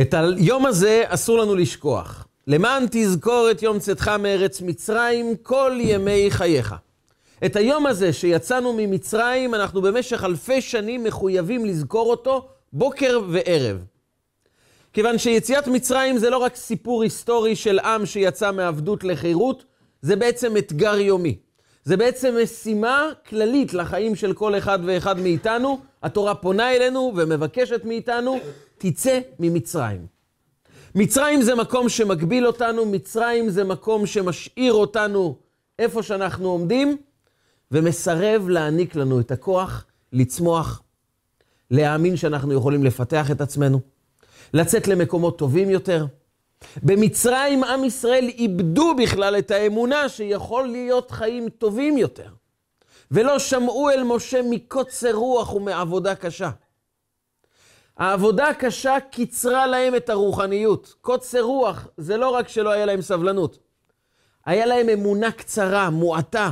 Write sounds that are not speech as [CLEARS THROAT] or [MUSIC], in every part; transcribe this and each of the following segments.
את היום הזה אסור לנו לשכוח. למען תזכור את יום צאתך מארץ מצרים כל ימי חייך. את היום הזה שיצאנו ממצרים, אנחנו במשך אלפי שנים מחויבים לזכור אותו בוקר וערב. כיוון שיציאת מצרים זה לא רק סיפור היסטורי של עם שיצא מעבדות לחירות, זה בעצם אתגר יומי. זה בעצם משימה כללית לחיים של כל אחד ואחד מאיתנו. התורה פונה אלינו ומבקשת מאיתנו, תצא ממצרים. מצרים זה מקום שמגביל אותנו, מצרים זה מקום שמשאיר אותנו איפה שאנחנו עומדים, ומסרב להעניק לנו את הכוח לצמוח, להאמין שאנחנו יכולים לפתח את עצמנו, לצאת למקומות טובים יותר. במצרים עם ישראל איבדו בכלל את האמונה שיכול להיות חיים טובים יותר, ולא שמעו אל משה מקוצר רוח ומעבודה קשה. העבודה הקשה קיצרה להם את הרוחניות. קוצר רוח זה לא רק שלא היה להם סבלנות, היה להם אמונה קצרה, מועטה.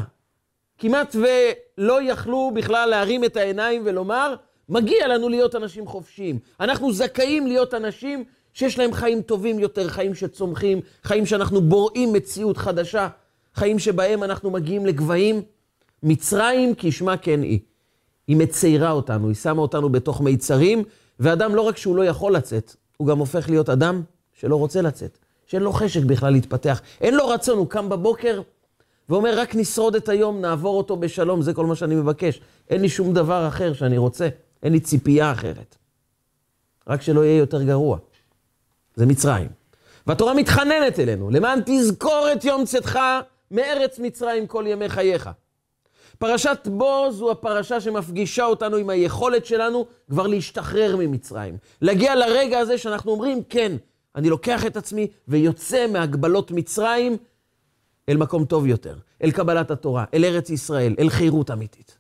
כמעט ולא יכלו בכלל להרים את העיניים ולומר, מגיע לנו להיות אנשים חופשיים. אנחנו זכאים להיות אנשים שיש להם חיים טובים יותר, חיים שצומחים, חיים שאנחנו בוראים מציאות חדשה, חיים שבהם אנחנו מגיעים לגבהים. מצרים כשמה כן היא. היא מציירה אותנו, היא שמה אותנו בתוך מיצרים, ואדם לא רק שהוא לא יכול לצאת, הוא גם הופך להיות אדם שלא רוצה לצאת, שאין לו חשק בכלל להתפתח, אין לו רצון, הוא קם בבוקר ואומר, רק נשרוד את היום, נעבור אותו בשלום, זה כל מה שאני מבקש. אין לי שום דבר אחר שאני רוצה, אין לי ציפייה אחרת. רק שלא יהיה יותר גרוע. זה מצרים. והתורה מתחננת אלינו, למען תזכור את יום צאתך מארץ מצרים כל ימי חייך. פרשת בו זו הפרשה שמפגישה אותנו עם היכולת שלנו כבר להשתחרר ממצרים. להגיע לרגע הזה שאנחנו אומרים, כן, אני לוקח את עצמי ויוצא מהגבלות מצרים אל מקום טוב יותר, אל קבלת התורה, אל ארץ ישראל, אל חירות אמיתית.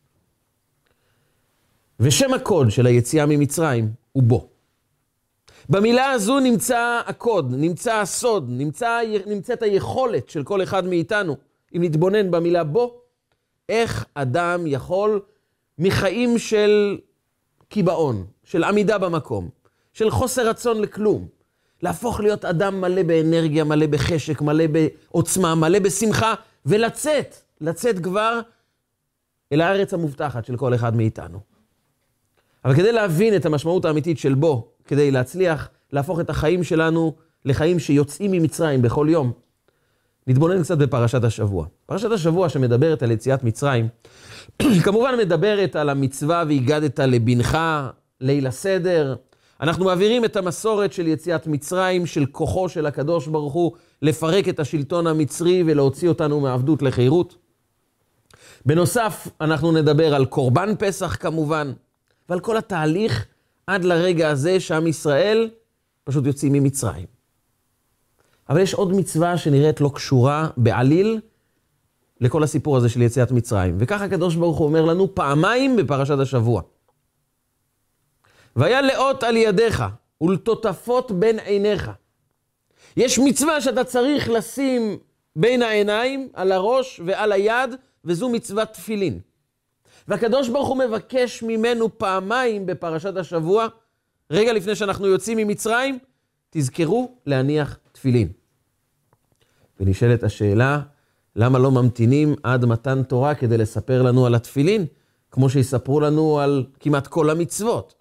ושם הקוד של היציאה ממצרים הוא בו. במילה הזו נמצא הקוד, נמצא הסוד, נמצא, נמצאת היכולת של כל אחד מאיתנו, אם נתבונן במילה בו, איך אדם יכול מחיים של קיבעון, של עמידה במקום, של חוסר רצון לכלום, להפוך להיות אדם מלא באנרגיה, מלא בחשק, מלא בעוצמה, מלא בשמחה, ולצאת, לצאת כבר אל הארץ המובטחת של כל אחד מאיתנו. אבל כדי להבין את המשמעות האמיתית של בו, כדי להצליח להפוך את החיים שלנו לחיים שיוצאים ממצרים בכל יום, נתבונן קצת בפרשת השבוע. פרשת השבוע שמדברת על יציאת מצרים, [CLEARS THROAT] כמובן מדברת על המצווה והגדת לבנך, ליל הסדר. אנחנו מעבירים את המסורת של יציאת מצרים, של כוחו של הקדוש ברוך הוא, לפרק את השלטון המצרי ולהוציא אותנו מעבדות לחירות. בנוסף, אנחנו נדבר על קורבן פסח כמובן, ועל כל התהליך עד לרגע הזה שעם ישראל פשוט יוצאים ממצרים. אבל יש עוד מצווה שנראית לא קשורה בעליל לכל הסיפור הזה של יציאת מצרים. וככה הקדוש ברוך הוא אומר לנו פעמיים בפרשת השבוע. והיה לאות על ידיך ולטוטפות בין עיניך. יש מצווה שאתה צריך לשים בין העיניים, על הראש ועל היד, וזו מצוות תפילין. והקדוש ברוך הוא מבקש ממנו פעמיים בפרשת השבוע, רגע לפני שאנחנו יוצאים ממצרים, תזכרו להניח תפילין. ונשאלת השאלה, למה לא ממתינים עד מתן תורה כדי לספר לנו על התפילין, כמו שיספרו לנו על כמעט כל המצוות?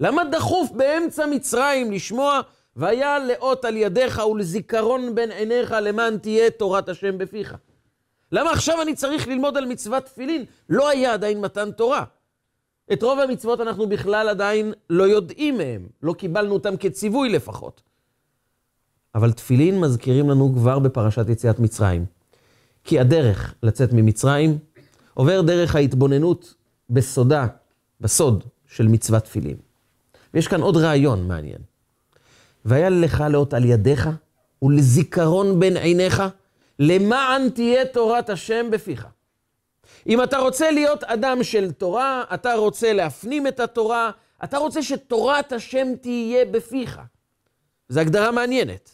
למה דחוף באמצע מצרים לשמוע והיה לאות על ידיך ולזיכרון בין עיניך למען תהיה תורת השם בפיך? למה עכשיו אני צריך ללמוד על מצוות תפילין? לא היה עדיין מתן תורה. את רוב המצוות אנחנו בכלל עדיין לא יודעים מהם, לא קיבלנו אותם כציווי לפחות. אבל תפילין מזכירים לנו כבר בפרשת יציאת מצרים. כי הדרך לצאת ממצרים עובר דרך ההתבוננות בסודה, בסוד של מצוות תפילין. ויש כאן עוד רעיון מעניין. והיה לך לאות על ידיך ולזיכרון בין עיניך, למען תהיה תורת השם בפיך. אם אתה רוצה להיות אדם של תורה, אתה רוצה להפנים את התורה, אתה רוצה שתורת השם תהיה בפיך. זו הגדרה מעניינת.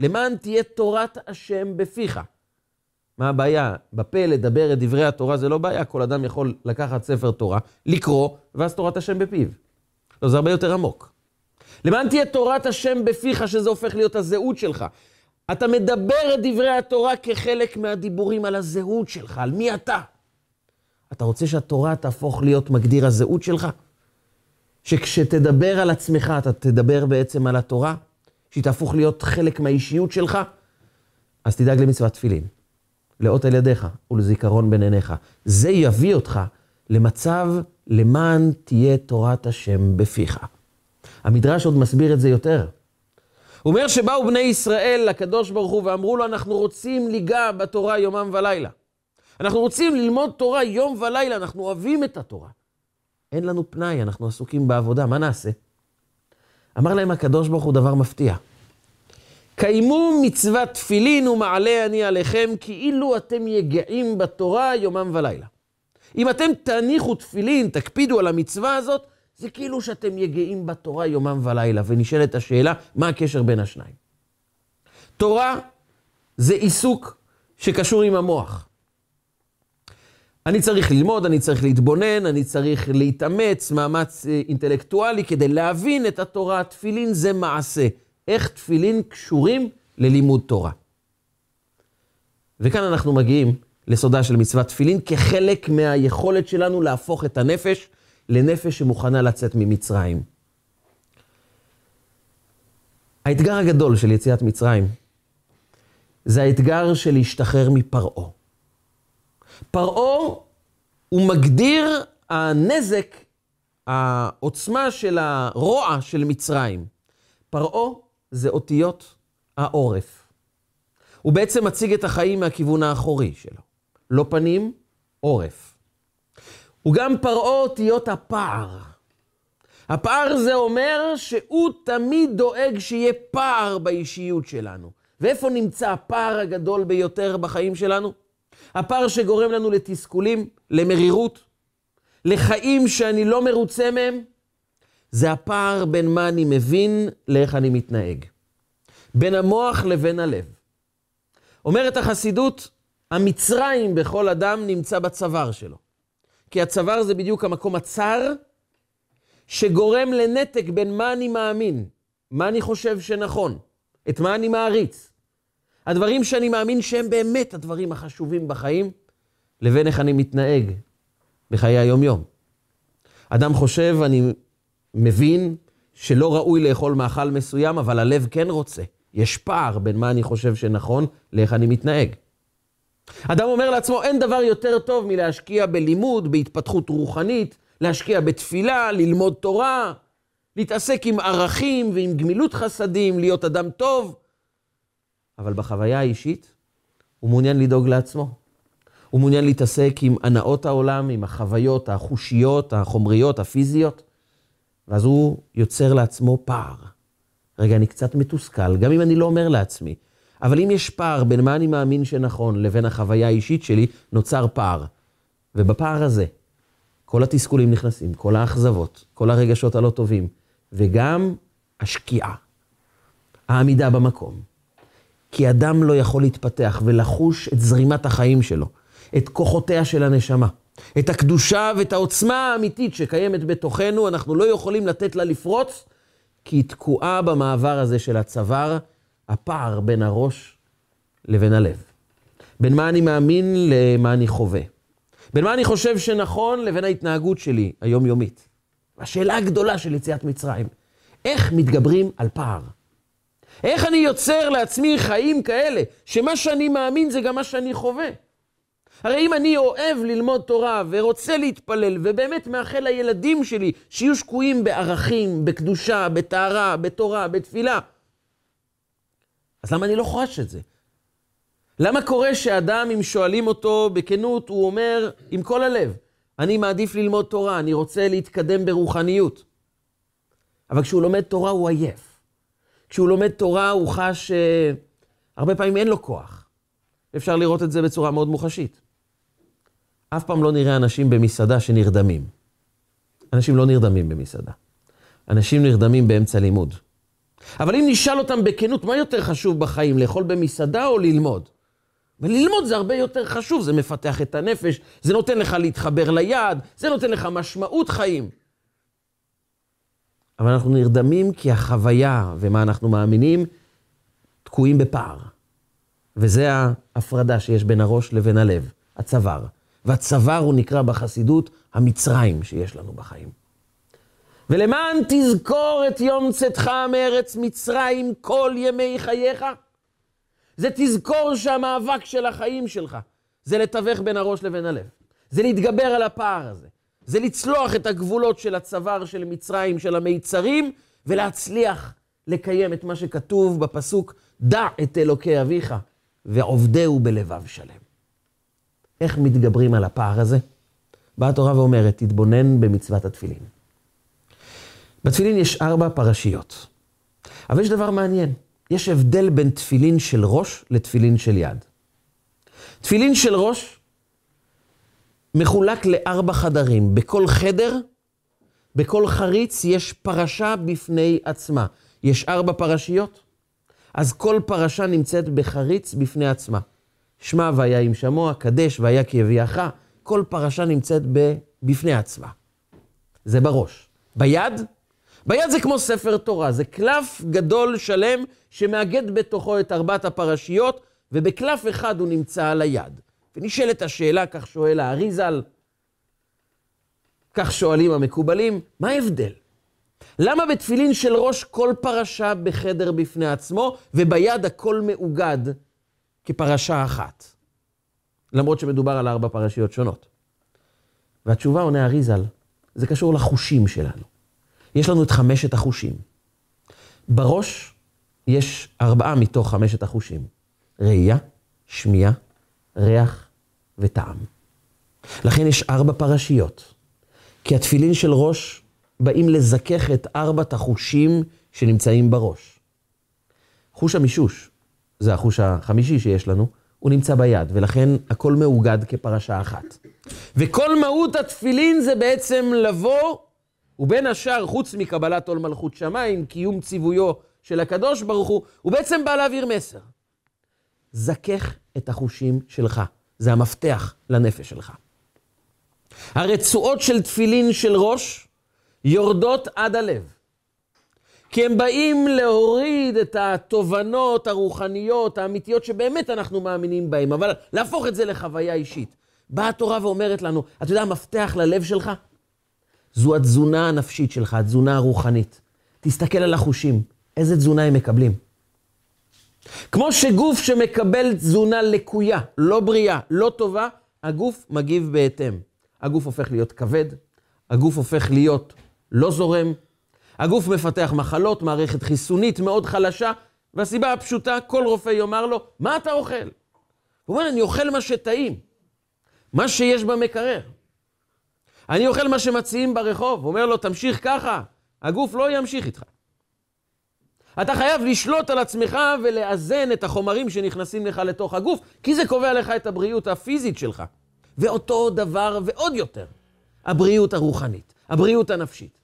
למען תהיה תורת השם בפיך. מה הבעיה? בפה לדבר את דברי התורה זה לא בעיה, כל אדם יכול לקחת ספר תורה, לקרוא, ואז תורת השם בפיו. לא, זה הרבה יותר עמוק. למען תהיה תורת השם בפיך, שזה הופך להיות הזהות שלך. אתה מדבר את דברי התורה כחלק מהדיבורים על הזהות שלך, על מי אתה. אתה רוצה שהתורה תהפוך להיות מגדיר הזהות שלך? שכשתדבר על עצמך, אתה תדבר בעצם על התורה? שהיא תהפוך להיות חלק מהאישיות שלך? אז תדאג למצוות תפילין, לאות על ידיך ולזיכרון בין עיניך. זה יביא אותך למצב למען תהיה תורת השם בפיך. המדרש עוד מסביר את זה יותר. הוא אומר שבאו בני ישראל לקדוש ברוך הוא ואמרו לו, אנחנו רוצים ליגע בתורה יומם ולילה. אנחנו רוצים ללמוד תורה יום ולילה, אנחנו אוהבים את התורה. אין לנו פנאי, אנחנו עסוקים בעבודה, מה נעשה? אמר להם הקדוש ברוך הוא דבר מפתיע. קיימו מצוות תפילין ומעלה אני עליכם, כאילו אתם יגעים בתורה יומם ולילה. אם אתם תניחו תפילין, תקפידו על המצווה הזאת, זה כאילו שאתם יגעים בתורה יומם ולילה. ונשאלת השאלה, מה הקשר בין השניים? תורה זה עיסוק שקשור עם המוח. אני צריך ללמוד, אני צריך להתבונן, אני צריך להתאמץ, מאמץ אה, אינטלקטואלי כדי להבין את התורה. תפילין זה מעשה. איך תפילין קשורים ללימוד תורה. וכאן אנחנו מגיעים לסודה של מצוות תפילין כחלק מהיכולת שלנו להפוך את הנפש לנפש שמוכנה לצאת ממצרים. האתגר הגדול של יציאת מצרים זה האתגר של להשתחרר מפרעה. פרעה הוא מגדיר הנזק, העוצמה של הרוע של מצרים. פרעה זה אותיות העורף. הוא בעצם מציג את החיים מהכיוון האחורי שלו. לא פנים, עורף. הוא גם פרעה אותיות הפער. הפער זה אומר שהוא תמיד דואג שיהיה פער באישיות שלנו. ואיפה נמצא הפער הגדול ביותר בחיים שלנו? הפער שגורם לנו לתסכולים, למרירות, לחיים שאני לא מרוצה מהם, זה הפער בין מה אני מבין לאיך אני מתנהג. בין המוח לבין הלב. אומרת החסידות, המצרים בכל אדם נמצא בצוואר שלו. כי הצוואר זה בדיוק המקום הצר שגורם לנתק בין מה אני מאמין, מה אני חושב שנכון, את מה אני מעריץ. הדברים שאני מאמין שהם באמת הדברים החשובים בחיים, לבין איך אני מתנהג בחיי היום-יום. אדם חושב, אני מבין שלא ראוי לאכול מאכל מסוים, אבל הלב כן רוצה. יש פער בין מה אני חושב שנכון לאיך אני מתנהג. אדם אומר לעצמו, אין דבר יותר טוב מלהשקיע בלימוד, בהתפתחות רוחנית, להשקיע בתפילה, ללמוד תורה, להתעסק עם ערכים ועם גמילות חסדים, להיות אדם טוב. אבל בחוויה האישית, הוא מעוניין לדאוג לעצמו. הוא מעוניין להתעסק עם הנאות העולם, עם החוויות החושיות, החומריות, הפיזיות, ואז הוא יוצר לעצמו פער. רגע, אני קצת מתוסכל, גם אם אני לא אומר לעצמי. אבל אם יש פער בין מה אני מאמין שנכון לבין החוויה האישית שלי, נוצר פער. ובפער הזה, כל התסכולים נכנסים, כל האכזבות, כל הרגשות הלא טובים, וגם השקיעה, העמידה במקום. כי אדם לא יכול להתפתח ולחוש את זרימת החיים שלו, את כוחותיה של הנשמה, את הקדושה ואת העוצמה האמיתית שקיימת בתוכנו, אנחנו לא יכולים לתת לה לפרוץ, כי היא תקועה במעבר הזה של הצוואר, הפער בין הראש לבין הלב. בין מה אני מאמין למה אני חווה. בין מה אני חושב שנכון לבין ההתנהגות שלי היומיומית. השאלה הגדולה של יציאת מצרים, איך מתגברים על פער? איך אני יוצר לעצמי חיים כאלה, שמה שאני מאמין זה גם מה שאני חווה? הרי אם אני אוהב ללמוד תורה ורוצה להתפלל, ובאמת מאחל לילדים שלי שיהיו שקועים בערכים, בקדושה, בטהרה, בתורה, בתפילה, אז למה אני לא חש את זה? למה קורה שאדם, אם שואלים אותו בכנות, הוא אומר עם כל הלב, אני מעדיף ללמוד תורה, אני רוצה להתקדם ברוחניות. אבל כשהוא לומד תורה הוא עייף. כשהוא לומד תורה הוא חש uh, הרבה פעמים אין לו כוח. אפשר לראות את זה בצורה מאוד מוחשית. אף פעם לא נראה אנשים במסעדה שנרדמים. אנשים לא נרדמים במסעדה. אנשים נרדמים באמצע לימוד. אבל אם נשאל אותם בכנות, מה יותר חשוב בחיים, לאכול במסעדה או ללמוד? וללמוד זה הרבה יותר חשוב, זה מפתח את הנפש, זה נותן לך להתחבר ליעד, זה נותן לך משמעות חיים. אבל אנחנו נרדמים כי החוויה ומה אנחנו מאמינים תקועים בפער. וזה ההפרדה שיש בין הראש לבין הלב, הצוואר. והצוואר הוא נקרא בחסידות המצרים שיש לנו בחיים. ולמען תזכור את יום צאתך מארץ מצרים כל ימי חייך, זה תזכור שהמאבק של החיים שלך זה לתווך בין הראש לבין הלב. זה להתגבר על הפער הזה. זה לצלוח את הגבולות של הצוואר של מצרים, של המיצרים, ולהצליח לקיים את מה שכתוב בפסוק, דע את אלוקי אביך ועובדהו בלבב שלם. איך מתגברים על הפער הזה? באה התורה ואומרת, תתבונן במצוות התפילין. בתפילין יש ארבע פרשיות. אבל יש דבר מעניין, יש הבדל בין תפילין של ראש לתפילין של יד. תפילין של ראש מחולק לארבע חדרים. בכל חדר, בכל חריץ, יש פרשה בפני עצמה. יש ארבע פרשיות, אז כל פרשה נמצאת בחריץ בפני עצמה. שמע והיה עם שמוע, קדש והיה כי הביאך, כל פרשה נמצאת בפני עצמה. זה בראש. ביד, ביד זה כמו ספר תורה, זה קלף גדול שלם שמאגד בתוכו את ארבעת הפרשיות, ובקלף אחד הוא נמצא על היד. ונשאלת השאלה, כך שואל האריזל, כך שואלים המקובלים, מה ההבדל? למה בתפילין של ראש כל פרשה בחדר בפני עצמו, וביד הכל מאוגד כפרשה אחת? למרות שמדובר על ארבע פרשיות שונות. והתשובה עונה אריזל, זה קשור לחושים שלנו. יש לנו את חמשת החושים. בראש יש ארבעה מתוך חמשת החושים. ראייה, שמיעה, ריח וטעם. לכן יש ארבע פרשיות. כי התפילין של ראש באים לזכך את ארבעת החושים שנמצאים בראש. חוש המישוש, זה החוש החמישי שיש לנו, הוא נמצא ביד, ולכן הכל מאוגד כפרשה אחת. וכל מהות התפילין זה בעצם לבוא, ובין השאר, חוץ מקבלת עול מלכות שמיים, קיום ציוויו של הקדוש ברוך הוא, הוא בעצם בא להעביר מסר. זכך את החושים שלך, זה המפתח לנפש שלך. הרצועות של תפילין של ראש יורדות עד הלב. כי הם באים להוריד את התובנות הרוחניות, האמיתיות, שבאמת אנחנו מאמינים בהן, אבל להפוך את זה לחוויה אישית. באה התורה ואומרת לנו, אתה יודע, המפתח ללב שלך? זו התזונה הנפשית שלך, התזונה הרוחנית. תסתכל על החושים, איזה תזונה הם מקבלים. כמו שגוף שמקבל תזונה לקויה, לא בריאה, לא טובה, הגוף מגיב בהתאם. הגוף הופך להיות כבד, הגוף הופך להיות לא זורם, הגוף מפתח מחלות, מערכת חיסונית מאוד חלשה, והסיבה הפשוטה, כל רופא יאמר לו, מה אתה אוכל? הוא אומר, אני אוכל מה שטעים, מה שיש במקרר. אני אוכל מה שמציעים ברחוב, הוא אומר לו, תמשיך ככה, הגוף לא ימשיך איתך. אתה חייב לשלוט על עצמך ולאזן את החומרים שנכנסים לך לתוך הגוף, כי זה קובע לך את הבריאות הפיזית שלך. ואותו דבר ועוד יותר, הבריאות הרוחנית, הבריאות הנפשית.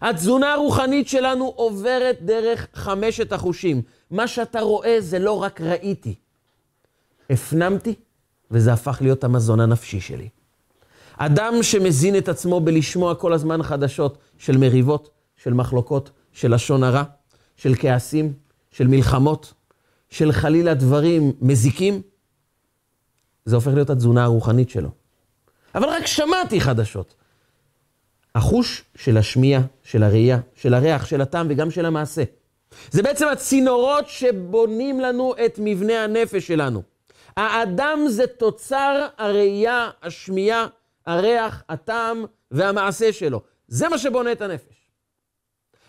התזונה הרוחנית שלנו עוברת דרך חמשת החושים. מה שאתה רואה זה לא רק ראיתי, הפנמתי, וזה הפך להיות המזון הנפשי שלי. אדם שמזין את עצמו בלשמוע כל הזמן חדשות של מריבות, של מחלוקות, של לשון הרע, של כעסים, של מלחמות, של חלילה דברים מזיקים, זה הופך להיות התזונה הרוחנית שלו. אבל רק שמעתי חדשות. החוש של השמיע, של הראייה, של הריח, של הטעם וגם של המעשה. זה בעצם הצינורות שבונים לנו את מבנה הנפש שלנו. האדם זה תוצר הראייה, השמיעה, הריח, הטעם והמעשה שלו. זה מה שבונה את הנפש.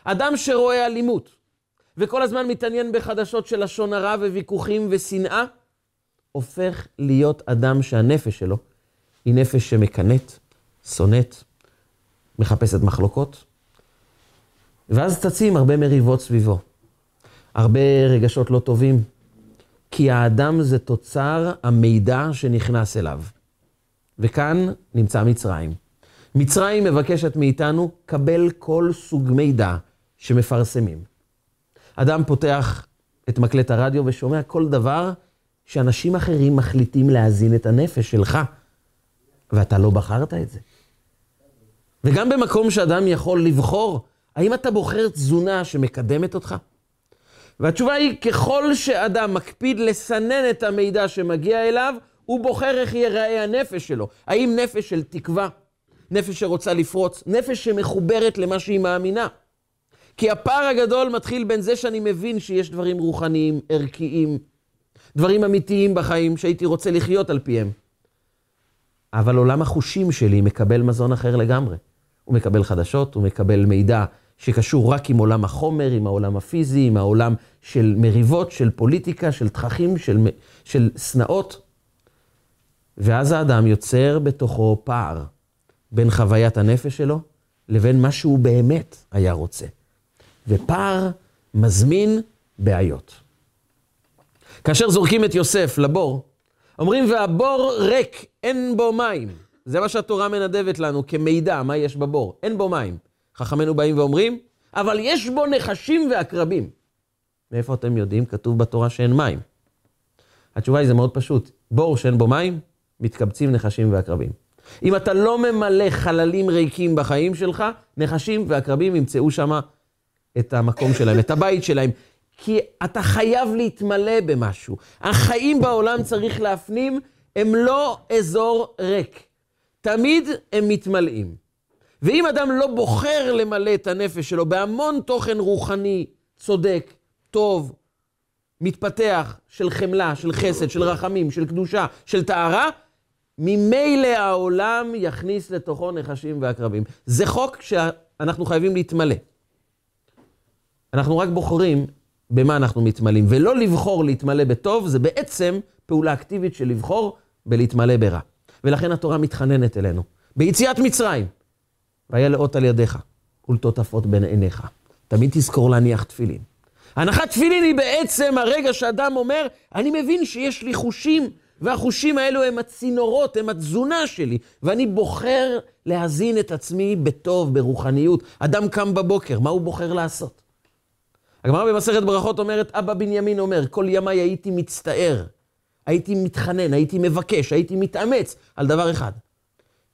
אדם שרואה אלימות, וכל הזמן מתעניין בחדשות של לשון הרע וויכוחים ושנאה, הופך להיות אדם שהנפש שלו היא נפש שמקנאת, שונאת, מחפשת מחלוקות, ואז צצים הרבה מריבות סביבו, הרבה רגשות לא טובים, כי האדם זה תוצר המידע שנכנס אליו. וכאן נמצא מצרים. מצרים מבקשת מאיתנו, קבל כל סוג מידע שמפרסמים. אדם פותח את מקלט הרדיו ושומע כל דבר שאנשים אחרים מחליטים להזין את הנפש שלך, ואתה לא בחרת את זה. וגם במקום שאדם יכול לבחור, האם אתה בוחר תזונה שמקדמת אותך? והתשובה היא, ככל שאדם מקפיד לסנן את המידע שמגיע אליו, הוא בוחר איך ייראה הנפש שלו. האם נפש של תקווה, נפש שרוצה לפרוץ, נפש שמחוברת למה שהיא מאמינה. כי הפער הגדול מתחיל בין זה שאני מבין שיש דברים רוחניים, ערכיים, דברים אמיתיים בחיים שהייתי רוצה לחיות על פיהם. אבל עולם החושים שלי מקבל מזון אחר לגמרי. הוא מקבל חדשות, הוא מקבל מידע שקשור רק עם עולם החומר, עם העולם הפיזי, עם העולם של מריבות, של פוליטיקה, של תככים, של, של שנאות. ואז האדם יוצר בתוכו פער בין חוויית הנפש שלו לבין מה שהוא באמת היה רוצה. ופער מזמין בעיות. כאשר זורקים את יוסף לבור, אומרים, והבור ריק, אין בו מים. זה מה שהתורה מנדבת לנו כמידע, מה יש בבור. אין בו מים. חכמינו באים ואומרים, אבל יש בו נחשים ועקרבים. מאיפה אתם יודעים? כתוב בתורה שאין מים. התשובה היא, זה מאוד פשוט. בור שאין בו מים, מתקבצים נחשים ועקרבים. אם אתה לא ממלא חללים ריקים בחיים שלך, נחשים ועקרבים ימצאו שם את המקום שלהם, את הבית שלהם. כי אתה חייב להתמלא במשהו. החיים בעולם, צריך להפנים, הם לא אזור ריק. תמיד הם מתמלאים. ואם אדם לא בוחר למלא את הנפש שלו בהמון תוכן רוחני, צודק, טוב, מתפתח, של חמלה, של חסד, של רחמים, של קדושה, של טהרה, ממילא העולם יכניס לתוכו נחשים ועקרבים. זה חוק שאנחנו חייבים להתמלא. אנחנו רק בוחרים במה אנחנו מתמלאים, ולא לבחור להתמלא בטוב, זה בעצם פעולה אקטיבית של לבחור בלהתמלא ברע. ולכן התורה מתחננת אלינו. ביציאת מצרים, והיה לאות על ידיך, ולטוטפות בין עיניך. תמיד תזכור להניח תפילין. הנחת תפילין היא בעצם הרגע שאדם אומר, אני מבין שיש לי חושים, והחושים האלו הם הצינורות, הם התזונה שלי, ואני בוחר להזין את עצמי בטוב, ברוחניות. אדם קם בבוקר, מה הוא בוחר לעשות? הגמרא במסכת ברכות אומרת, אבא בנימין אומר, כל ימיי הייתי מצטער, הייתי מתחנן, הייתי מבקש, הייתי מתאמץ על דבר אחד,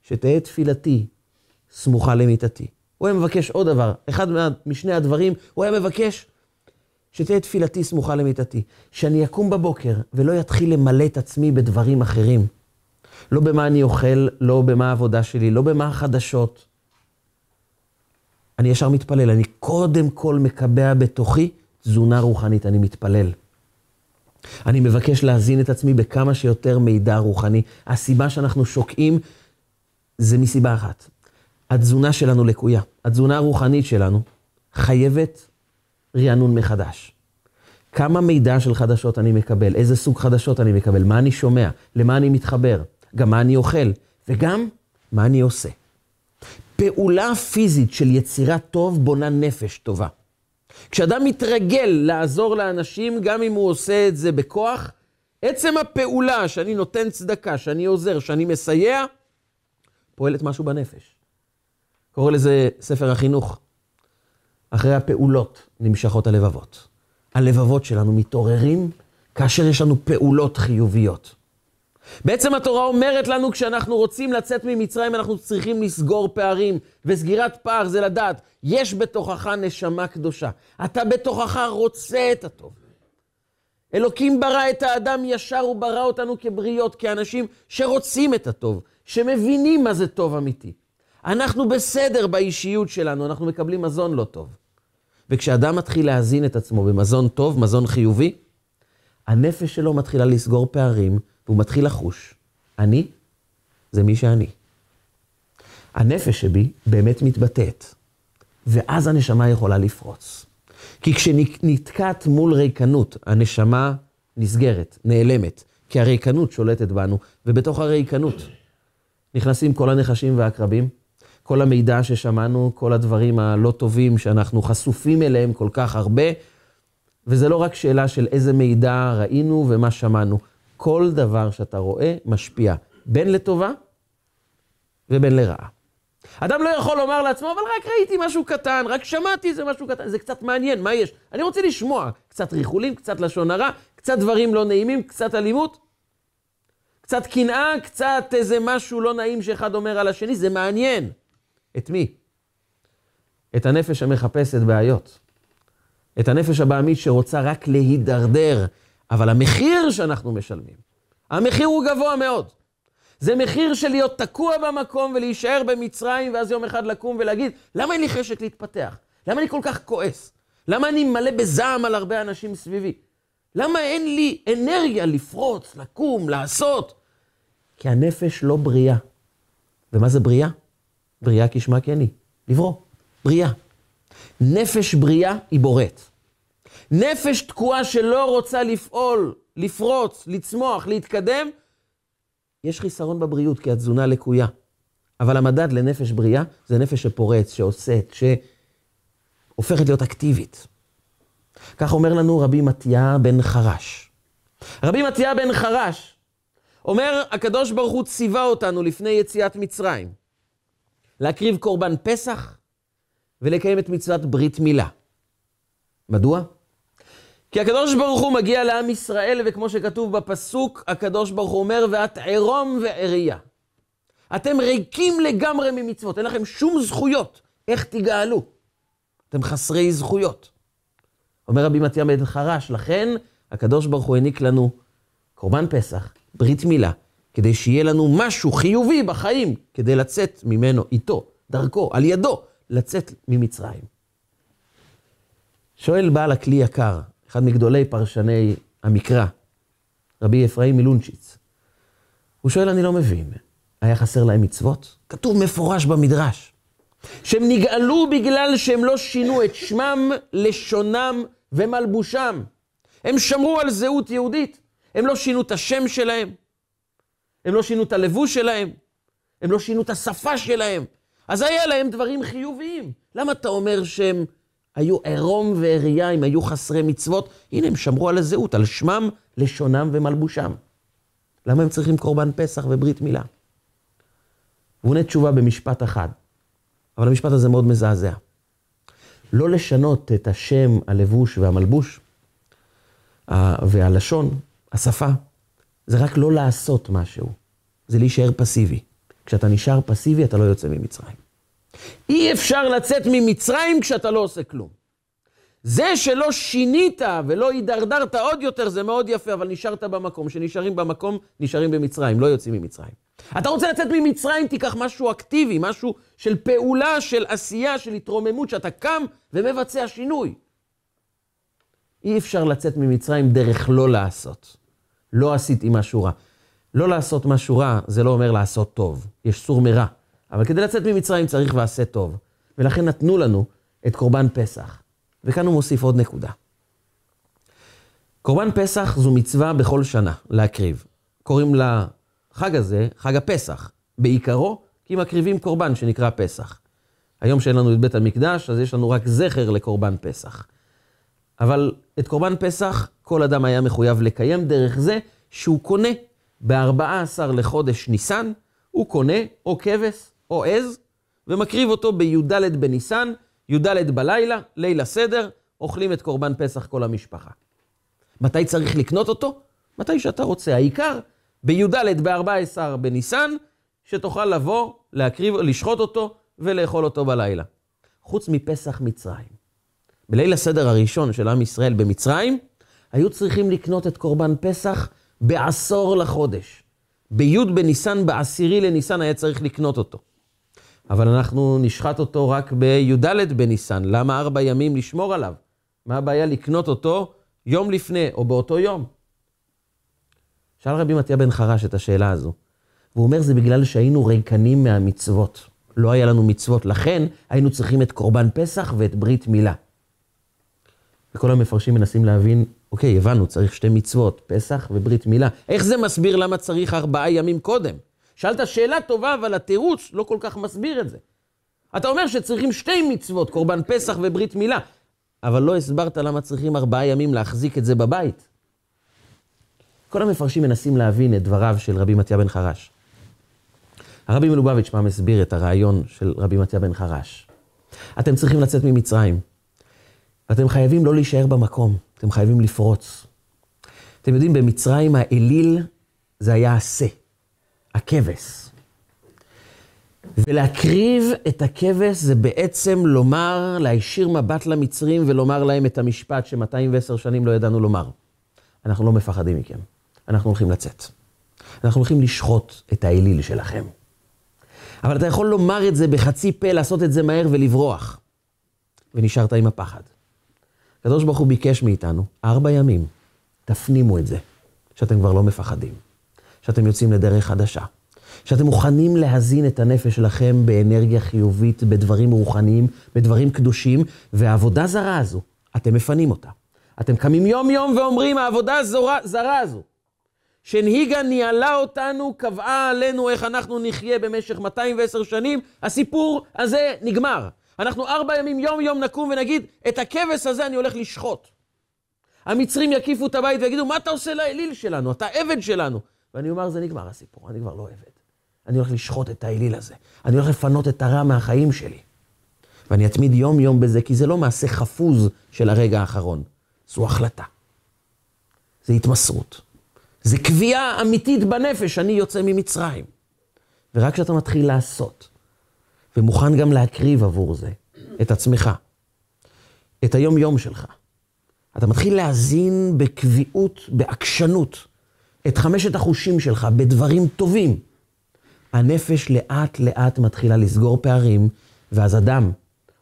שתהא תפילתי סמוכה למיטתי. הוא היה מבקש עוד דבר, אחד משני הדברים, הוא היה מבקש שתהיה תפילתי סמוכה למיטתי, שאני אקום בבוקר ולא יתחיל למלא את עצמי בדברים אחרים. לא במה אני אוכל, לא במה העבודה שלי, לא במה החדשות. אני ישר מתפלל, אני קודם כל מקבע בתוכי תזונה רוחנית, אני מתפלל. אני מבקש להזין את עצמי בכמה שיותר מידע רוחני. הסיבה שאנחנו שוקעים זה מסיבה אחת. התזונה שלנו לקויה. התזונה הרוחנית שלנו חייבת רענון מחדש. כמה מידע של חדשות אני מקבל, איזה סוג חדשות אני מקבל, מה אני שומע, למה אני מתחבר, גם מה אני אוכל, וגם מה אני עושה. פעולה פיזית של יצירת טוב בונה נפש טובה. כשאדם מתרגל לעזור לאנשים, גם אם הוא עושה את זה בכוח, עצם הפעולה שאני נותן צדקה, שאני עוזר, שאני מסייע, פועלת משהו בנפש. קורא לזה ספר החינוך. אחרי הפעולות נמשכות הלבבות. הלבבות שלנו מתעוררים כאשר יש לנו פעולות חיוביות. בעצם התורה אומרת לנו, כשאנחנו רוצים לצאת ממצרים, אנחנו צריכים לסגור פערים, וסגירת פער זה לדעת, יש בתוכך נשמה קדושה. אתה בתוכך רוצה את הטוב. אלוקים ברא את האדם ישר, הוא ברא אותנו כבריות, כאנשים שרוצים את הטוב, שמבינים מה זה טוב אמיתי. אנחנו בסדר באישיות שלנו, אנחנו מקבלים מזון לא טוב. וכשאדם מתחיל להזין את עצמו במזון טוב, מזון חיובי, הנפש שלו מתחילה לסגור פערים, והוא מתחיל לחוש, אני זה מי שאני. הנפש שבי באמת מתבטאת, ואז הנשמה יכולה לפרוץ. כי כשנתקעת מול ריקנות, הנשמה נסגרת, נעלמת, כי הריקנות שולטת בנו, ובתוך הריקנות נכנסים כל הנחשים והעקרבים, כל המידע ששמענו, כל הדברים הלא טובים שאנחנו חשופים אליהם כל כך הרבה, וזה לא רק שאלה של איזה מידע ראינו ומה שמענו. כל דבר שאתה רואה משפיע, בין לטובה ובין לרעה. אדם לא יכול לומר לעצמו, אבל רק ראיתי משהו קטן, רק שמעתי איזה משהו קטן, זה קצת מעניין, מה יש? אני רוצה לשמוע קצת ריחולים, קצת לשון הרע, קצת דברים לא נעימים, קצת אלימות, קצת קנאה, קצת איזה משהו לא נעים שאחד אומר על השני, זה מעניין. את מי? את הנפש המחפשת בעיות. את הנפש הבעמית שרוצה רק להידרדר, אבל המחיר שאנחנו משלמים, המחיר הוא גבוה מאוד. זה מחיר של להיות תקוע במקום ולהישאר במצרים, ואז יום אחד לקום ולהגיד, למה אין לי חשק להתפתח? למה אני כל כך כועס? למה אני מלא בזעם על הרבה אנשים סביבי? למה אין לי אנרגיה לפרוץ, לקום, לעשות? כי הנפש לא בריאה. ומה זה בריאה? בריאה כשמה כן היא, לברוא, בריאה. נפש בריאה היא בוראת. נפש תקועה שלא רוצה לפעול, לפרוץ, לצמוח, להתקדם, יש חיסרון בבריאות כי התזונה לקויה. אבל המדד לנפש בריאה זה נפש שפורץ, שעושה, שהופכת להיות אקטיבית. כך אומר לנו רבי מתיה בן חרש. רבי מתיה בן חרש אומר, הקדוש ברוך הוא ציווה אותנו לפני יציאת מצרים, להקריב קורבן פסח ולקיים את מצוות ברית מילה. מדוע? כי הקדוש ברוך הוא מגיע לעם ישראל, וכמו שכתוב בפסוק, הקדוש ברוך הוא אומר, ואת עירום ועריה. אתם ריקים לגמרי ממצוות, אין לכם שום זכויות. איך תגאלו? אתם חסרי זכויות. אומר רבי מתיה בן חרש, לכן הקדוש ברוך הוא העניק לנו קורבן פסח, ברית מילה, כדי שיהיה לנו משהו חיובי בחיים, כדי לצאת ממנו, איתו, דרכו, על ידו, לצאת ממצרים. שואל בעל הכלי יקר, אחד מגדולי פרשני המקרא, רבי אפרים מלונצ'יץ. הוא שואל, אני לא מבין, היה חסר להם מצוות? כתוב מפורש במדרש, שהם נגאלו בגלל שהם לא שינו את שמם, לשונם ומלבושם. הם שמרו על זהות יהודית, הם לא שינו את השם שלהם, הם לא שינו את הלבוש שלהם, הם לא שינו את השפה שלהם. אז היה להם דברים חיוביים. למה אתה אומר שהם היו עירום ועריה, הם היו חסרי מצוות? הנה, הם שמרו על הזהות, על שמם, לשונם ומלבושם. למה הם צריכים קורבן פסח וברית מילה? והוא עונה תשובה במשפט אחד, אבל המשפט הזה מאוד מזעזע. לא לשנות את השם, הלבוש והמלבוש והלשון, השפה, זה רק לא לעשות משהו, זה להישאר פסיבי. כשאתה נשאר פסיבי, אתה לא יוצא ממצרים. אי אפשר לצאת ממצרים כשאתה לא עושה כלום. זה שלא שינית ולא הידרדרת עוד יותר, זה מאוד יפה, אבל נשארת במקום. כשנשארים במקום, נשארים במצרים, לא יוצאים ממצרים. אתה רוצה לצאת ממצרים, תיקח משהו אקטיבי, משהו של פעולה, של עשייה, של התרוממות, שאתה קם ומבצע שינוי. אי אפשר לצאת ממצרים דרך לא לעשות. לא עשיתי משהו רע. לא לעשות משהו רע, זה לא אומר לעשות טוב. יש סור מרע. אבל כדי לצאת ממצרים צריך ועשה טוב. ולכן נתנו לנו את קורבן פסח. וכאן הוא מוסיף עוד נקודה. קורבן פסח זו מצווה בכל שנה להקריב. קוראים לחג הזה חג הפסח. בעיקרו, כי מקריבים קורבן שנקרא פסח. היום שאין לנו את בית המקדש, אז יש לנו רק זכר לקורבן פסח. אבל את קורבן פסח כל אדם היה מחויב לקיים דרך זה שהוא קונה ב-14 לחודש ניסן, הוא קונה או כבש או עז, ומקריב אותו בי"ד בניסן, י"ד בלילה, ליל הסדר, אוכלים את קורבן פסח כל המשפחה. מתי צריך לקנות אותו? מתי שאתה רוצה. העיקר, בי"ד ב-14 בניסן, שתוכל לבוא, להקריב, לשחוט אותו ולאכול אותו בלילה. חוץ מפסח מצרים. בליל הסדר הראשון של עם ישראל במצרים, היו צריכים לקנות את קורבן פסח בעשור לחודש. בי' בניסן, בעשירי לניסן היה צריך לקנות אותו. אבל אנחנו נשחט אותו רק בי"ד בניסן. למה ארבע ימים לשמור עליו? מה הבעיה לקנות אותו יום לפני או באותו יום? שאל רבי מתיה בן חרש את השאלה הזו, והוא אומר, זה בגלל שהיינו ריקנים מהמצוות. לא היה לנו מצוות, לכן היינו צריכים את קורבן פסח ואת ברית מילה. וכל המפרשים מנסים להבין, אוקיי, הבנו, צריך שתי מצוות, פסח וברית מילה. איך זה מסביר למה צריך ארבעה ימים קודם? שאלת שאלה טובה, אבל התירוץ לא כל כך מסביר את זה. אתה אומר שצריכים שתי מצוות, קורבן פסח וברית מילה, אבל לא הסברת למה צריכים ארבעה ימים להחזיק את זה בבית. כל המפרשים מנסים להבין את דבריו של רבי מתיה בן חרש. הרבי מלובביץ' פעם הסביר את הרעיון של רבי מתיה בן חרש. אתם צריכים לצאת ממצרים. ואתם חייבים לא להישאר במקום, אתם חייבים לפרוץ. אתם יודעים, במצרים האליל זה היה השה, הכבש. ולהקריב את הכבש זה בעצם לומר, להישיר מבט למצרים ולומר להם את המשפט ש-210 שנים לא ידענו לומר. אנחנו לא מפחדים מכם, אנחנו הולכים לצאת. אנחנו הולכים לשחוט את האליל שלכם. אבל אתה יכול לומר את זה בחצי פה, לעשות את זה מהר ולברוח. ונשארת עם הפחד. הקדוש ברוך הוא ביקש מאיתנו, ארבע ימים, תפנימו את זה, שאתם כבר לא מפחדים, שאתם יוצאים לדרך חדשה, שאתם מוכנים להזין את הנפש שלכם באנרגיה חיובית, בדברים רוחניים, בדברים קדושים, והעבודה זרה הזו, אתם מפנים אותה. אתם קמים יום-יום ואומרים, העבודה הזרה, זרה הזו, שהנהיגה, ניהלה אותנו, קבעה עלינו איך אנחנו נחיה במשך 210 שנים, הסיפור הזה נגמר. אנחנו ארבע ימים יום-יום נקום ונגיד, את הכבש הזה אני הולך לשחוט. המצרים יקיפו את הבית ויגידו, מה אתה עושה לאליל שלנו? אתה עבד שלנו. ואני אומר, זה נגמר הסיפור, אני כבר לא עבד. אני הולך לשחוט את האליל הזה. אני הולך לפנות את הרע מהחיים שלי. ואני אתמיד יום-יום בזה, כי זה לא מעשה חפוז של הרגע האחרון. זו החלטה. זה התמסרות. זה קביעה אמיתית בנפש, אני יוצא ממצרים. ורק כשאתה מתחיל לעשות, ומוכן גם להקריב עבור זה את עצמך, את היום-יום שלך, אתה מתחיל להזין בקביעות, בעקשנות, את חמשת החושים שלך בדברים טובים. הנפש לאט לאט מתחילה לסגור פערים, ואז אדם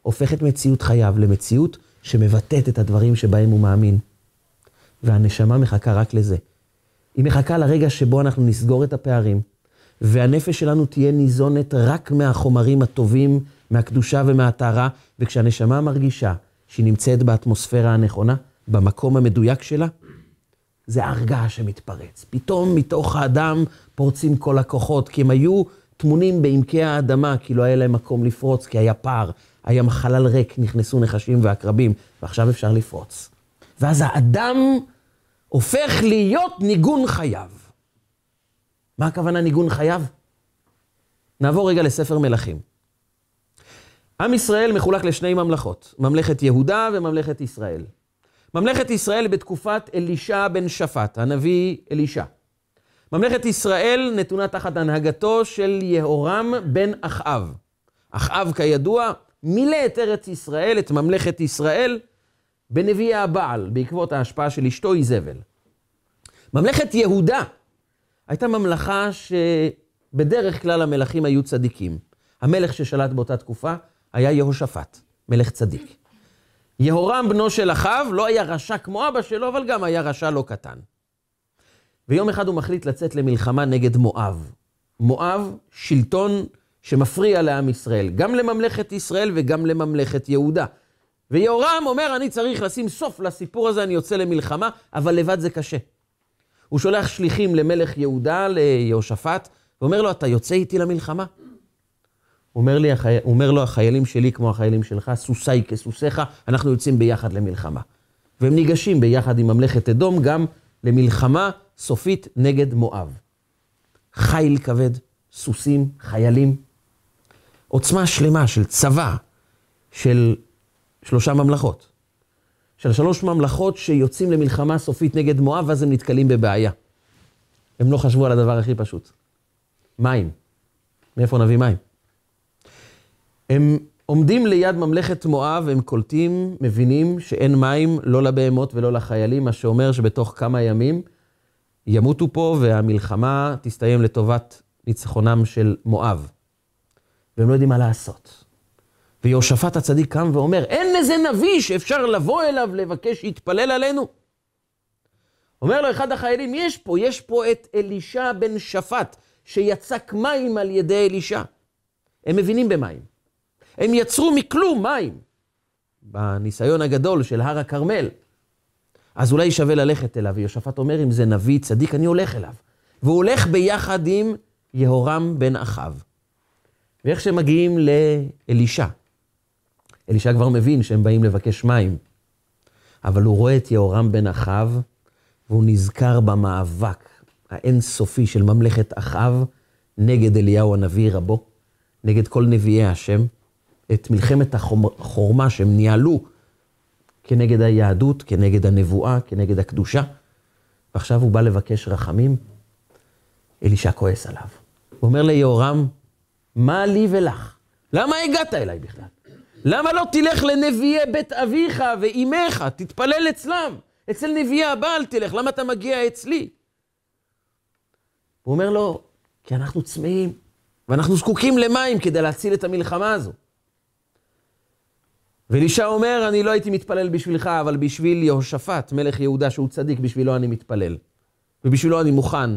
הופך את מציאות חייו למציאות שמבטאת את הדברים שבהם הוא מאמין. והנשמה מחכה רק לזה. היא מחכה לרגע שבו אנחנו נסגור את הפערים, והנפש שלנו תהיה ניזונת רק מהחומרים הטובים, מהקדושה ומהטהרה, וכשהנשמה מרגישה שהיא נמצאת באטמוספירה הנכונה, במקום המדויק שלה, זה הר געש שמתפרץ. פתאום מתוך האדם פורצים כל הכוחות, כי הם היו טמונים בעמקי האדמה, כי לא היה להם מקום לפרוץ, כי היה פער, היה חלל ריק, נכנסו נחשים ועקרבים, ועכשיו אפשר לפרוץ. ואז האדם הופך להיות ניגון חייו. מה הכוונה ניגון חייו? נעבור רגע לספר מלכים. עם ישראל מחולק לשני ממלכות, ממלכת יהודה וממלכת ישראל. ממלכת ישראל בתקופת אלישע בן שפט, הנביא אלישע. ממלכת ישראל נתונה תחת הנהגתו של יהורם בן אחאב. אחאב, כידוע, מילא את ארץ ישראל, את ממלכת ישראל, בנביאי הבעל, בעקבות ההשפעה של אשתו איזבל. ממלכת יהודה הייתה ממלכה שבדרך כלל המלכים היו צדיקים. המלך ששלט באותה תקופה היה יהושפט, מלך צדיק. יהורם בנו של אחאב לא היה רשע כמו אבא שלו, אבל גם היה רשע לא קטן. ויום אחד הוא מחליט לצאת למלחמה נגד מואב. מואב, שלטון שמפריע לעם ישראל, גם לממלכת ישראל וגם לממלכת יהודה. ויהורם אומר, אני צריך לשים סוף לסיפור הזה, אני יוצא למלחמה, אבל לבד זה קשה. הוא שולח שליחים למלך יהודה, ליהושפט, ואומר לו, אתה יוצא איתי למלחמה? אומר, לי, אומר לו, החיילים שלי כמו החיילים שלך, סוסי כסוסיך, אנחנו יוצאים ביחד למלחמה. והם ניגשים ביחד עם ממלכת אדום גם למלחמה סופית נגד מואב. חיל כבד, סוסים, חיילים, עוצמה שלמה של צבא של שלושה ממלכות. של שלוש ממלכות שיוצאים למלחמה סופית נגד מואב, ואז הם נתקלים בבעיה. הם לא חשבו על הדבר הכי פשוט. מים. מאיפה נביא מים? הם עומדים ליד ממלכת מואב, הם קולטים, מבינים שאין מים לא לבהמות ולא לחיילים, מה שאומר שבתוך כמה ימים ימותו פה והמלחמה תסתיים לטובת ניצחונם של מואב. והם לא יודעים מה לעשות. ויהושפט הצדיק קם ואומר, אין איזה נביא שאפשר לבוא אליו לבקש שיתפלל עלינו. אומר לו אחד החיילים, יש פה, יש פה את אלישע בן שפט, שיצק מים על ידי אלישע. הם מבינים במים. הם יצרו מכלום מים, בניסיון הגדול של הר הכרמל. אז אולי שווה ללכת אליו, ויהושפט אומר, אם זה נביא צדיק, אני הולך אליו. והוא הולך ביחד עם יהורם בן אחאב. ואיך מגיעים לאלישע, אלישע כבר מבין שהם באים לבקש מים, אבל הוא רואה את יהורם בן אחאב, והוא נזכר במאבק האינסופי של ממלכת אחאב נגד אליהו הנביא רבו, נגד כל נביאי השם, את מלחמת החורמה שהם ניהלו כנגד היהדות, כנגד הנבואה, כנגד הקדושה, ועכשיו הוא בא לבקש רחמים, אלישע כועס עליו. הוא אומר ליהורם, מה לי ולך? למה הגעת אליי בכלל? למה לא תלך לנביאי בית אביך ואימך, תתפלל אצלם? אצל נביאי הבעל תלך, למה אתה מגיע אצלי? הוא אומר לו, כי אנחנו צמאים, ואנחנו זקוקים למים כדי להציל את המלחמה הזו. ואלישע אומר, אני לא הייתי מתפלל בשבילך, אבל בשביל יהושפט, מלך יהודה, שהוא צדיק, בשבילו אני מתפלל. ובשבילו אני מוכן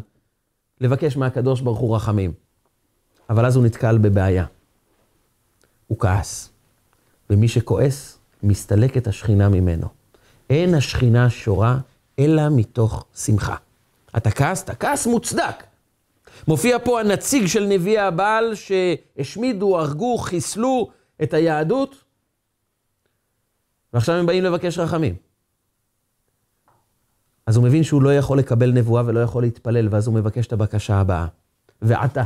לבקש מהקדוש ברוך הוא רחמים. אבל אז הוא נתקל בבעיה. הוא כעס. ומי שכועס, מסתלקת השכינה ממנו. אין השכינה שורה, אלא מתוך שמחה. אתה כעסת? כעס מוצדק. מופיע פה הנציג של נביאי הבעל שהשמידו, הרגו, חיסלו את היהדות, ועכשיו הם באים לבקש רחמים. אז הוא מבין שהוא לא יכול לקבל נבואה ולא יכול להתפלל, ואז הוא מבקש את הבקשה הבאה. ועתה,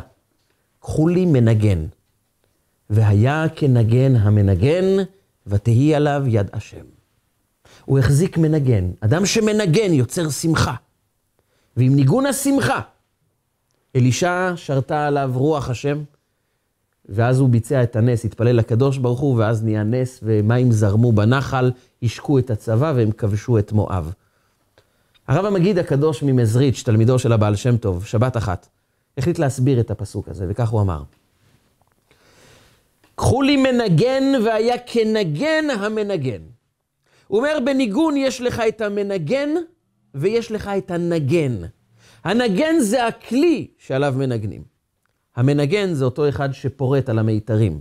קחו לי מנגן, והיה כנגן המנגן, ותהי עליו יד השם. הוא החזיק מנגן. אדם שמנגן יוצר שמחה. ועם ניגון השמחה, אלישע שרתה עליו רוח השם, ואז הוא ביצע את הנס, התפלל לקדוש ברוך הוא, ואז נהיה נס, ומים זרמו בנחל, השקו את הצבא והם כבשו את מואב. הרב המגיד הקדוש ממזריץ', תלמידו של הבעל שם טוב, שבת אחת, החליט להסביר את הפסוק הזה, וכך הוא אמר: קחו לי מנגן והיה כנגן המנגן. הוא אומר, בניגון יש לך את המנגן ויש לך את הנגן. הנגן זה הכלי שעליו מנגנים. המנגן זה אותו אחד שפורט על המיתרים.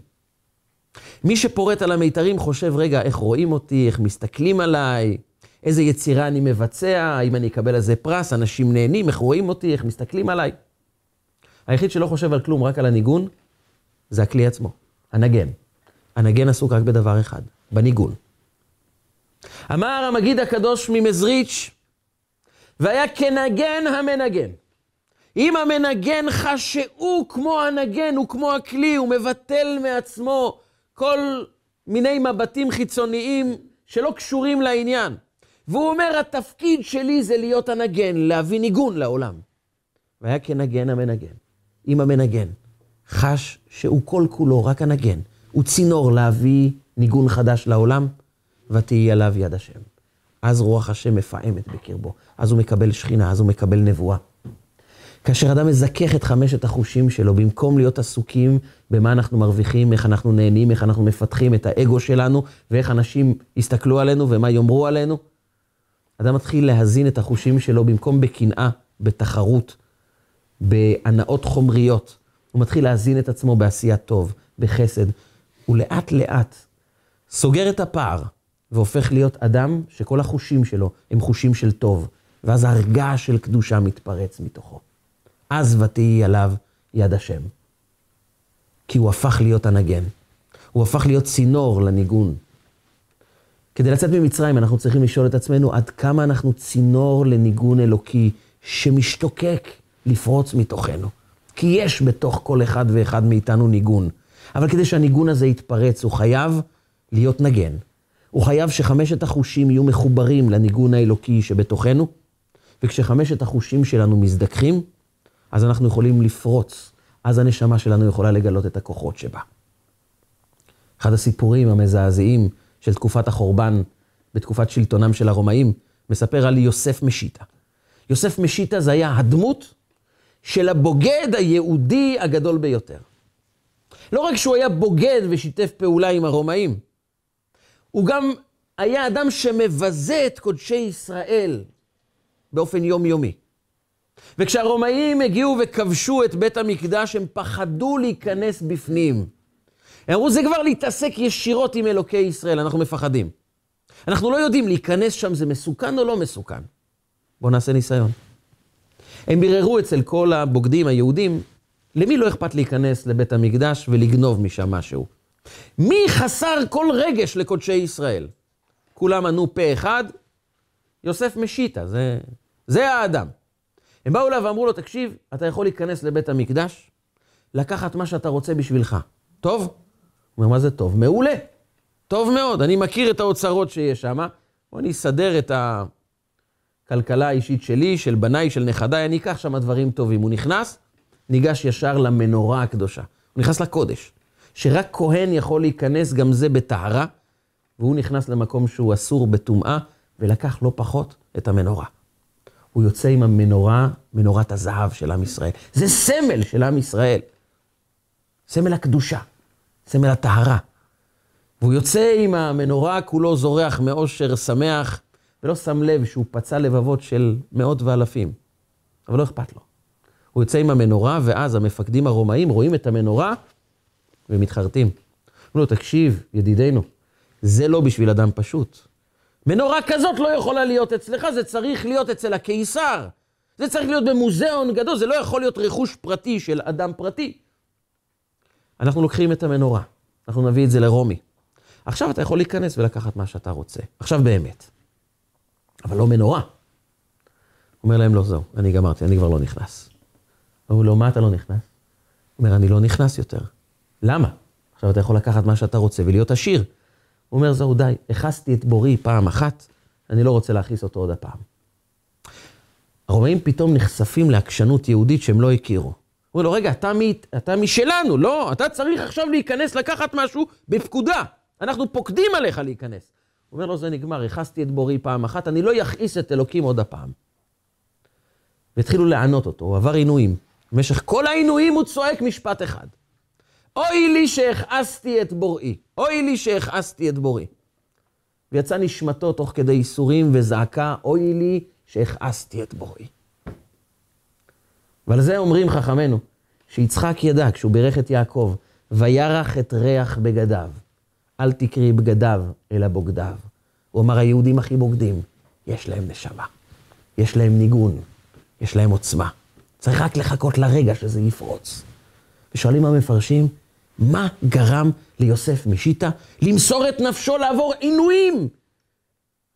מי שפורט על המיתרים חושב, רגע, איך רואים אותי, איך מסתכלים עליי, איזה יצירה אני מבצע, האם אני אקבל על זה פרס, אנשים נהנים, איך רואים אותי, איך מסתכלים עליי. היחיד שלא חושב על כלום, רק על הניגון, זה הכלי עצמו, הנגן. הנגן עסוק רק בדבר אחד, בניגון. אמר המגיד הקדוש ממזריץ', והיה כנגן המנגן. אם המנגן חש שהוא כמו הנגן, הוא כמו הכלי, הוא מבטל מעצמו כל מיני מבטים חיצוניים שלא קשורים לעניין. והוא אומר, התפקיד שלי זה להיות הנגן, להביא ניגון לעולם. והיה כנגן המנגן. אם המנגן חש שהוא כל כולו רק הנגן, הוא צינור להביא ניגון חדש לעולם, ותהי עליו יד השם. אז רוח השם מפעמת בקרבו, אז הוא מקבל שכינה, אז הוא מקבל נבואה. כאשר אדם מזכך את חמשת החושים שלו, במקום להיות עסוקים במה אנחנו מרוויחים, איך אנחנו נהנים, איך אנחנו מפתחים את האגו שלנו, ואיך אנשים יסתכלו עלינו ומה יאמרו עלינו, אדם מתחיל להזין את החושים שלו במקום בקנאה, בתחרות, בהנאות חומריות. הוא מתחיל להזין את עצמו בעשייה טוב, בחסד, ולאט לאט סוגר את הפער והופך להיות אדם שכל החושים שלו הם חושים של טוב, ואז הרגש של קדושה מתפרץ מתוכו. אז ותהי עליו יד השם. כי הוא הפך להיות הנגן. הוא הפך להיות צינור לניגון. כדי לצאת ממצרים אנחנו צריכים לשאול את עצמנו עד כמה אנחנו צינור לניגון אלוקי שמשתוקק לפרוץ מתוכנו. כי יש בתוך כל אחד ואחד מאיתנו ניגון. אבל כדי שהניגון הזה יתפרץ, הוא חייב להיות נגן. הוא חייב שחמשת החושים יהיו מחוברים לניגון האלוקי שבתוכנו, וכשחמשת החושים שלנו מזדככים, אז אנחנו יכולים לפרוץ, אז הנשמה שלנו יכולה לגלות את הכוחות שבה. אחד הסיפורים המזעזעים של תקופת החורבן, בתקופת שלטונם של הרומאים, מספר על יוסף משיטה. יוסף משיטה זה היה הדמות של הבוגד היהודי הגדול ביותר. לא רק שהוא היה בוגד ושיתף פעולה עם הרומאים, הוא גם היה אדם שמבזה את קודשי ישראל באופן יומיומי. וכשהרומאים הגיעו וכבשו את בית המקדש, הם פחדו להיכנס בפנים. הם אמרו, זה כבר להתעסק ישירות עם אלוקי ישראל, אנחנו מפחדים. אנחנו לא יודעים, להיכנס שם זה מסוכן או לא מסוכן. בואו נעשה ניסיון. הם ביררו אצל כל הבוגדים היהודים, למי לא אכפת להיכנס לבית המקדש ולגנוב משם משהו? מי חסר כל רגש לקודשי ישראל? כולם ענו פה אחד, יוסף משיטה, זה, זה האדם. הם באו אליו ואמרו לו, תקשיב, אתה יכול להיכנס לבית המקדש, לקחת מה שאתה רוצה בשבילך. טוב? הוא אומר, מה זה טוב? מעולה. טוב מאוד, אני מכיר את האוצרות שיש שם, בוא אני אסדר את הכלכלה האישית שלי, של בניי, של נכדיי, אני אקח שם דברים טובים. הוא נכנס, ניגש ישר למנורה הקדושה. הוא נכנס לקודש. שרק כהן יכול להיכנס, גם זה בטהרה, והוא נכנס למקום שהוא אסור בטומאה, ולקח לא פחות את המנורה. הוא יוצא עם המנורה, מנורת הזהב של עם ישראל. זה סמל של עם ישראל. סמל הקדושה, סמל הטהרה. והוא יוצא עם המנורה, כולו זורח מאושר, שמח, ולא שם לב שהוא פצע לבבות של מאות ואלפים. אבל לא אכפת לו. הוא יוצא עם המנורה, ואז המפקדים הרומאים רואים את המנורה ומתחרטים. אומרים לו, תקשיב, ידידנו, זה לא בשביל אדם פשוט. מנורה כזאת לא יכולה להיות אצלך, זה צריך להיות אצל הקיסר. זה צריך להיות במוזיאון גדול, זה לא יכול להיות רכוש פרטי של אדם פרטי. אנחנו לוקחים את המנורה, אנחנו נביא את זה לרומי. עכשיו אתה יכול להיכנס ולקחת מה שאתה רוצה. עכשיו באמת. אבל לא מנורה. אומר להם, לא, זהו, אני גמרתי, אני כבר לא נכנס. אמרו לו, מה אתה לא נכנס? הוא אומר, אני לא נכנס יותר. למה? עכשיו אתה יכול לקחת מה שאתה רוצה ולהיות עשיר. אומר, זהו, די, הכסתי את בורי פעם אחת, אני לא רוצה להכיס אותו עוד הפעם. הרומאים פתאום נחשפים לעקשנות יהודית שהם לא הכירו. הוא אומר לו, רגע, אתה, מ... אתה משלנו, לא, אתה צריך עכשיו להיכנס לקחת משהו בפקודה. אנחנו פוקדים עליך להיכנס. הוא אומר לו, זה נגמר, הכסתי את בורי פעם אחת, אני לא יכעיס את אלוקים עוד הפעם. והתחילו לענות אותו, הוא עבר עינויים. במשך כל העינויים הוא צועק משפט אחד. אוי לי שהכעסתי את בוראי, אוי לי שהכעסתי את בוראי. ויצא נשמתו תוך כדי ייסורים וזעקה, אוי לי שהכעסתי את בוראי. ועל זה אומרים חכמינו, שיצחק ידע כשהוא בירך את יעקב, וירח את ריח בגדיו. אל תקרי בגדיו, אלא בוגדיו. הוא אמר, היהודים הכי בוגדים, יש להם נשמה, יש להם ניגון, יש להם עוצמה. צריך רק לחכות לרגע שזה יפרוץ. ושואלים המפרשים, מה גרם ליוסף משיטה למסור את נפשו לעבור עינויים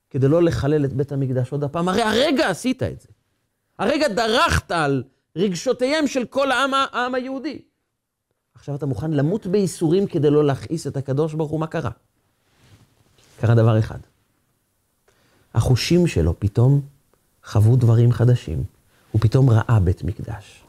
כדי לא לחלל את בית המקדש עוד הפעם? הרי הרגע עשית את זה. הרגע דרכת על רגשותיהם של כל העם, העם היהודי. עכשיו אתה מוכן למות בייסורים כדי לא להכעיס את הקדוש ברוך הוא, מה קרה? קרה דבר אחד. החושים שלו פתאום חוו דברים חדשים. הוא פתאום ראה בית מקדש.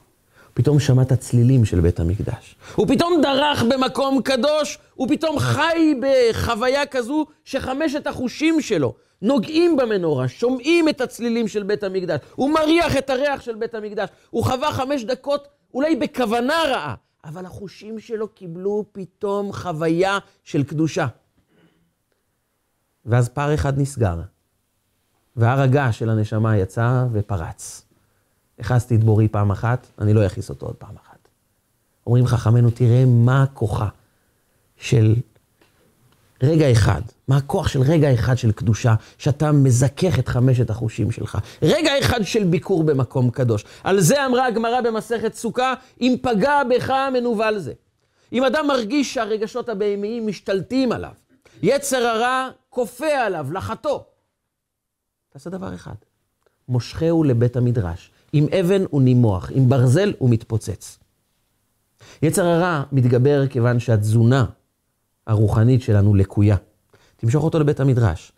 פתאום שמע את הצלילים של בית המקדש. הוא פתאום דרך במקום קדוש, הוא פתאום חי בחוויה כזו שחמשת החושים שלו נוגעים במנורה, שומעים את הצלילים של בית המקדש, הוא מריח את הריח של בית המקדש, הוא חווה חמש דקות אולי בכוונה רעה, אבל החושים שלו קיבלו פתאום חוויה של קדושה. ואז פער אחד נסגר, והר הגעש של הנשמה יצא ופרץ. הכנסתי את בורי פעם אחת, אני לא אכניס אותו עוד פעם אחת. אומרים חכמינו, תראה מה הכוחה של רגע אחד, מה הכוח של רגע אחד של קדושה, שאתה מזכך את חמשת החושים שלך. רגע אחד של ביקור במקום קדוש. על זה אמרה הגמרא במסכת סוכה, אם פגע בך מנוול זה. אם אדם מרגיש שהרגשות הבהמיים משתלטים עליו, יצר הרע כופה עליו, לחתו. תעשה דבר אחד, מושכהו לבית המדרש. עם אבן הוא נימוח, עם ברזל הוא מתפוצץ. יצר הרע מתגבר כיוון שהתזונה הרוחנית שלנו לקויה. תמשוך אותו לבית המדרש,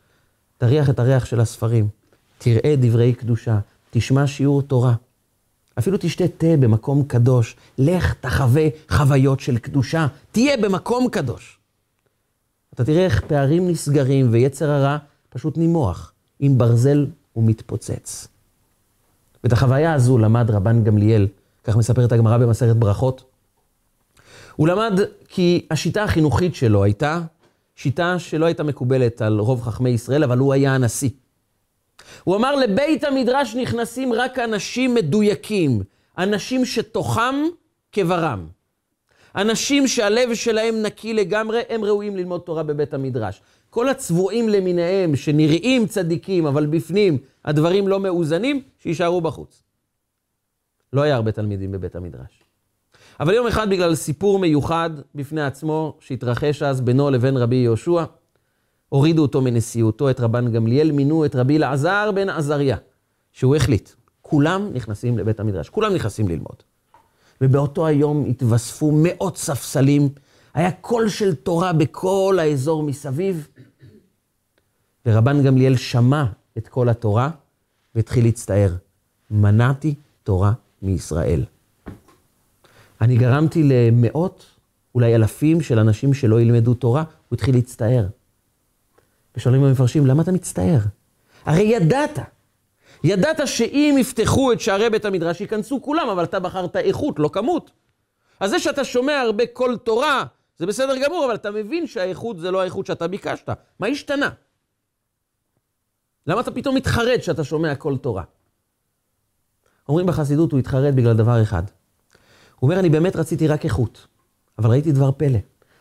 תריח את הריח של הספרים, תראה דברי קדושה, תשמע שיעור תורה. אפילו תשתה תה במקום קדוש, לך תחווה חוויות של קדושה, תהיה במקום קדוש. אתה תראה איך פערים נסגרים ויצר הרע פשוט נימוח, עם ברזל ומתפוצץ. ואת החוויה הזו למד רבן גמליאל, כך מספרת הגמרא במסכת ברכות. הוא למד כי השיטה החינוכית שלו הייתה שיטה שלא הייתה מקובלת על רוב חכמי ישראל, אבל הוא היה הנשיא. הוא אמר, לבית המדרש נכנסים רק אנשים מדויקים, אנשים שתוכם כברם. אנשים שהלב שלהם נקי לגמרי, הם ראויים ללמוד תורה בבית המדרש. כל הצבועים למיניהם, שנראים צדיקים, אבל בפנים הדברים לא מאוזנים, שיישארו בחוץ. לא היה הרבה תלמידים בבית המדרש. אבל יום אחד, בגלל סיפור מיוחד בפני עצמו, שהתרחש אז בינו לבין רבי יהושע, הורידו אותו מנשיאותו, את רבן גמליאל, מינו את רבי אלעזר בן עזריה, שהוא החליט, כולם נכנסים לבית המדרש, כולם נכנסים ללמוד. ובאותו היום התווספו מאות ספסלים, היה קול של תורה בכל האזור מסביב, ורבן גמליאל שמע את קול התורה והתחיל להצטער. מנעתי תורה מישראל. אני גרמתי למאות אולי אלפים של אנשים שלא ילמדו תורה, הוא התחיל להצטער. ושואלים המפרשים, למה אתה מצטער? הרי ידעת, ידעת שאם יפתחו את שערי בית המדרש, ייכנסו כולם, אבל אתה בחרת איכות, לא כמות. אז זה שאתה שומע הרבה קול תורה, זה בסדר גמור, אבל אתה מבין שהאיכות זה לא האיכות שאתה ביקשת. מה השתנה? למה אתה פתאום מתחרט שאתה שומע קול תורה? אומרים בחסידות, הוא התחרט בגלל דבר אחד. הוא אומר, אני באמת רציתי רק איכות, אבל ראיתי דבר פלא.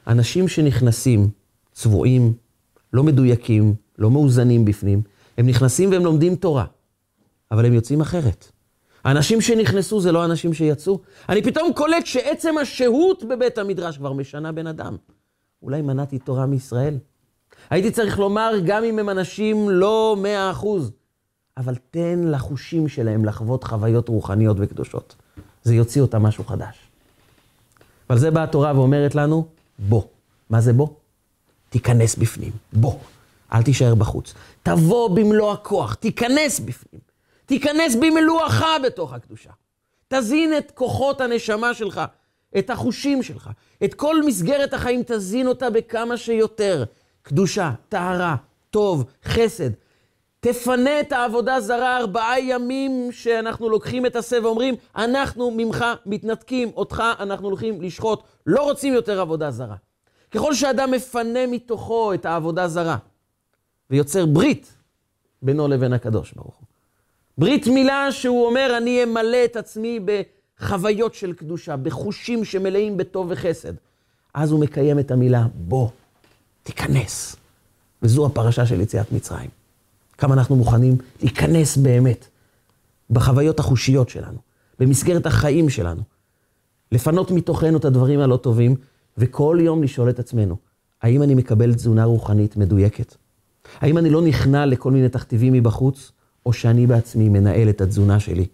אנשים שנכנסים, צבועים, לא מדויקים, לא מאוזנים בפנים, הם נכנסים והם לומדים תורה, אבל הם יוצאים אחרת. האנשים שנכנסו זה לא האנשים שיצאו. אני פתאום קולט שעצם השהות בבית המדרש כבר משנה בן אדם. אולי מנעתי תורה מישראל? הייתי צריך לומר, גם אם הם אנשים לא מאה אחוז, אבל תן לחושים שלהם לחוות חוויות רוחניות וקדושות. זה יוציא אותם משהו חדש. ועל זה באה התורה ואומרת לנו, בוא. מה זה בוא? תיכנס בפנים, בוא. אל תישאר בחוץ. תבוא במלוא הכוח, תיכנס בפנים. תיכנס במלואך בתוך הקדושה. תזין את כוחות הנשמה שלך, את החושים שלך, את כל מסגרת החיים, תזין אותה בכמה שיותר. קדושה, טהרה, טוב, חסד. תפנה את העבודה זרה ארבעה ימים שאנחנו לוקחים את השה ואומרים, אנחנו ממך מתנתקים, אותך אנחנו הולכים לשחוט, לא רוצים יותר עבודה זרה. ככל שאדם מפנה מתוכו את העבודה זרה ויוצר ברית בינו לבין הקדוש ברוך הוא. ברית מילה שהוא אומר, אני אמלא את עצמי בחוויות של קדושה, בחושים שמלאים בטוב וחסד. אז הוא מקיים את המילה, בוא, תיכנס. וזו הפרשה של יציאת מצרים. כמה אנחנו מוכנים להיכנס באמת בחוויות החושיות שלנו, במסגרת החיים שלנו, לפנות מתוכנו את הדברים הלא טובים, וכל יום לשאול את עצמנו, האם אני מקבל תזונה רוחנית מדויקת? האם אני לא נכנע לכל מיני תכתיבים מבחוץ, או שאני בעצמי מנהל את התזונה שלי,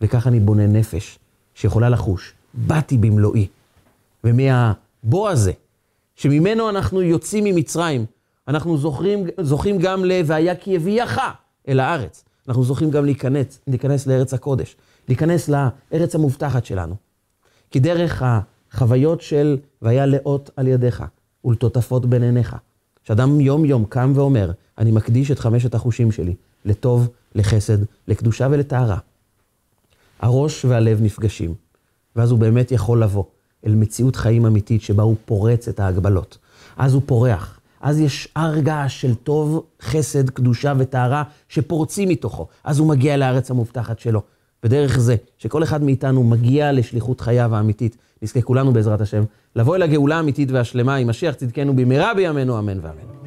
וכך אני בונה נפש שיכולה לחוש, באתי במלואי. ומהבוא הזה, שממנו אנחנו יוצאים ממצרים, אנחנו זוכרים, זוכים גם ל... והיה כי הביאך אל הארץ. אנחנו זוכים גם להיכנס, להיכנס לארץ הקודש, להיכנס לארץ המובטחת שלנו. כי דרך החוויות של והיה לאות על ידיך ולטוטפות בין עיניך, שאדם יום-יום קם ואומר, אני מקדיש את חמשת החושים שלי לטוב, לחסד, לקדושה ולטהרה. הראש והלב נפגשים, ואז הוא באמת יכול לבוא אל מציאות חיים אמיתית שבה הוא פורץ את ההגבלות. אז הוא פורח, אז יש הר געש של טוב, חסד, קדושה וטהרה שפורצים מתוכו. אז הוא מגיע לארץ המובטחת שלו. ודרך זה, שכל אחד מאיתנו מגיע לשליחות חייו האמיתית, נזכה כולנו בעזרת השם, לבוא אל הגאולה האמיתית והשלמה עם משיח צדקנו במהרה בימינו, אמן ואמן.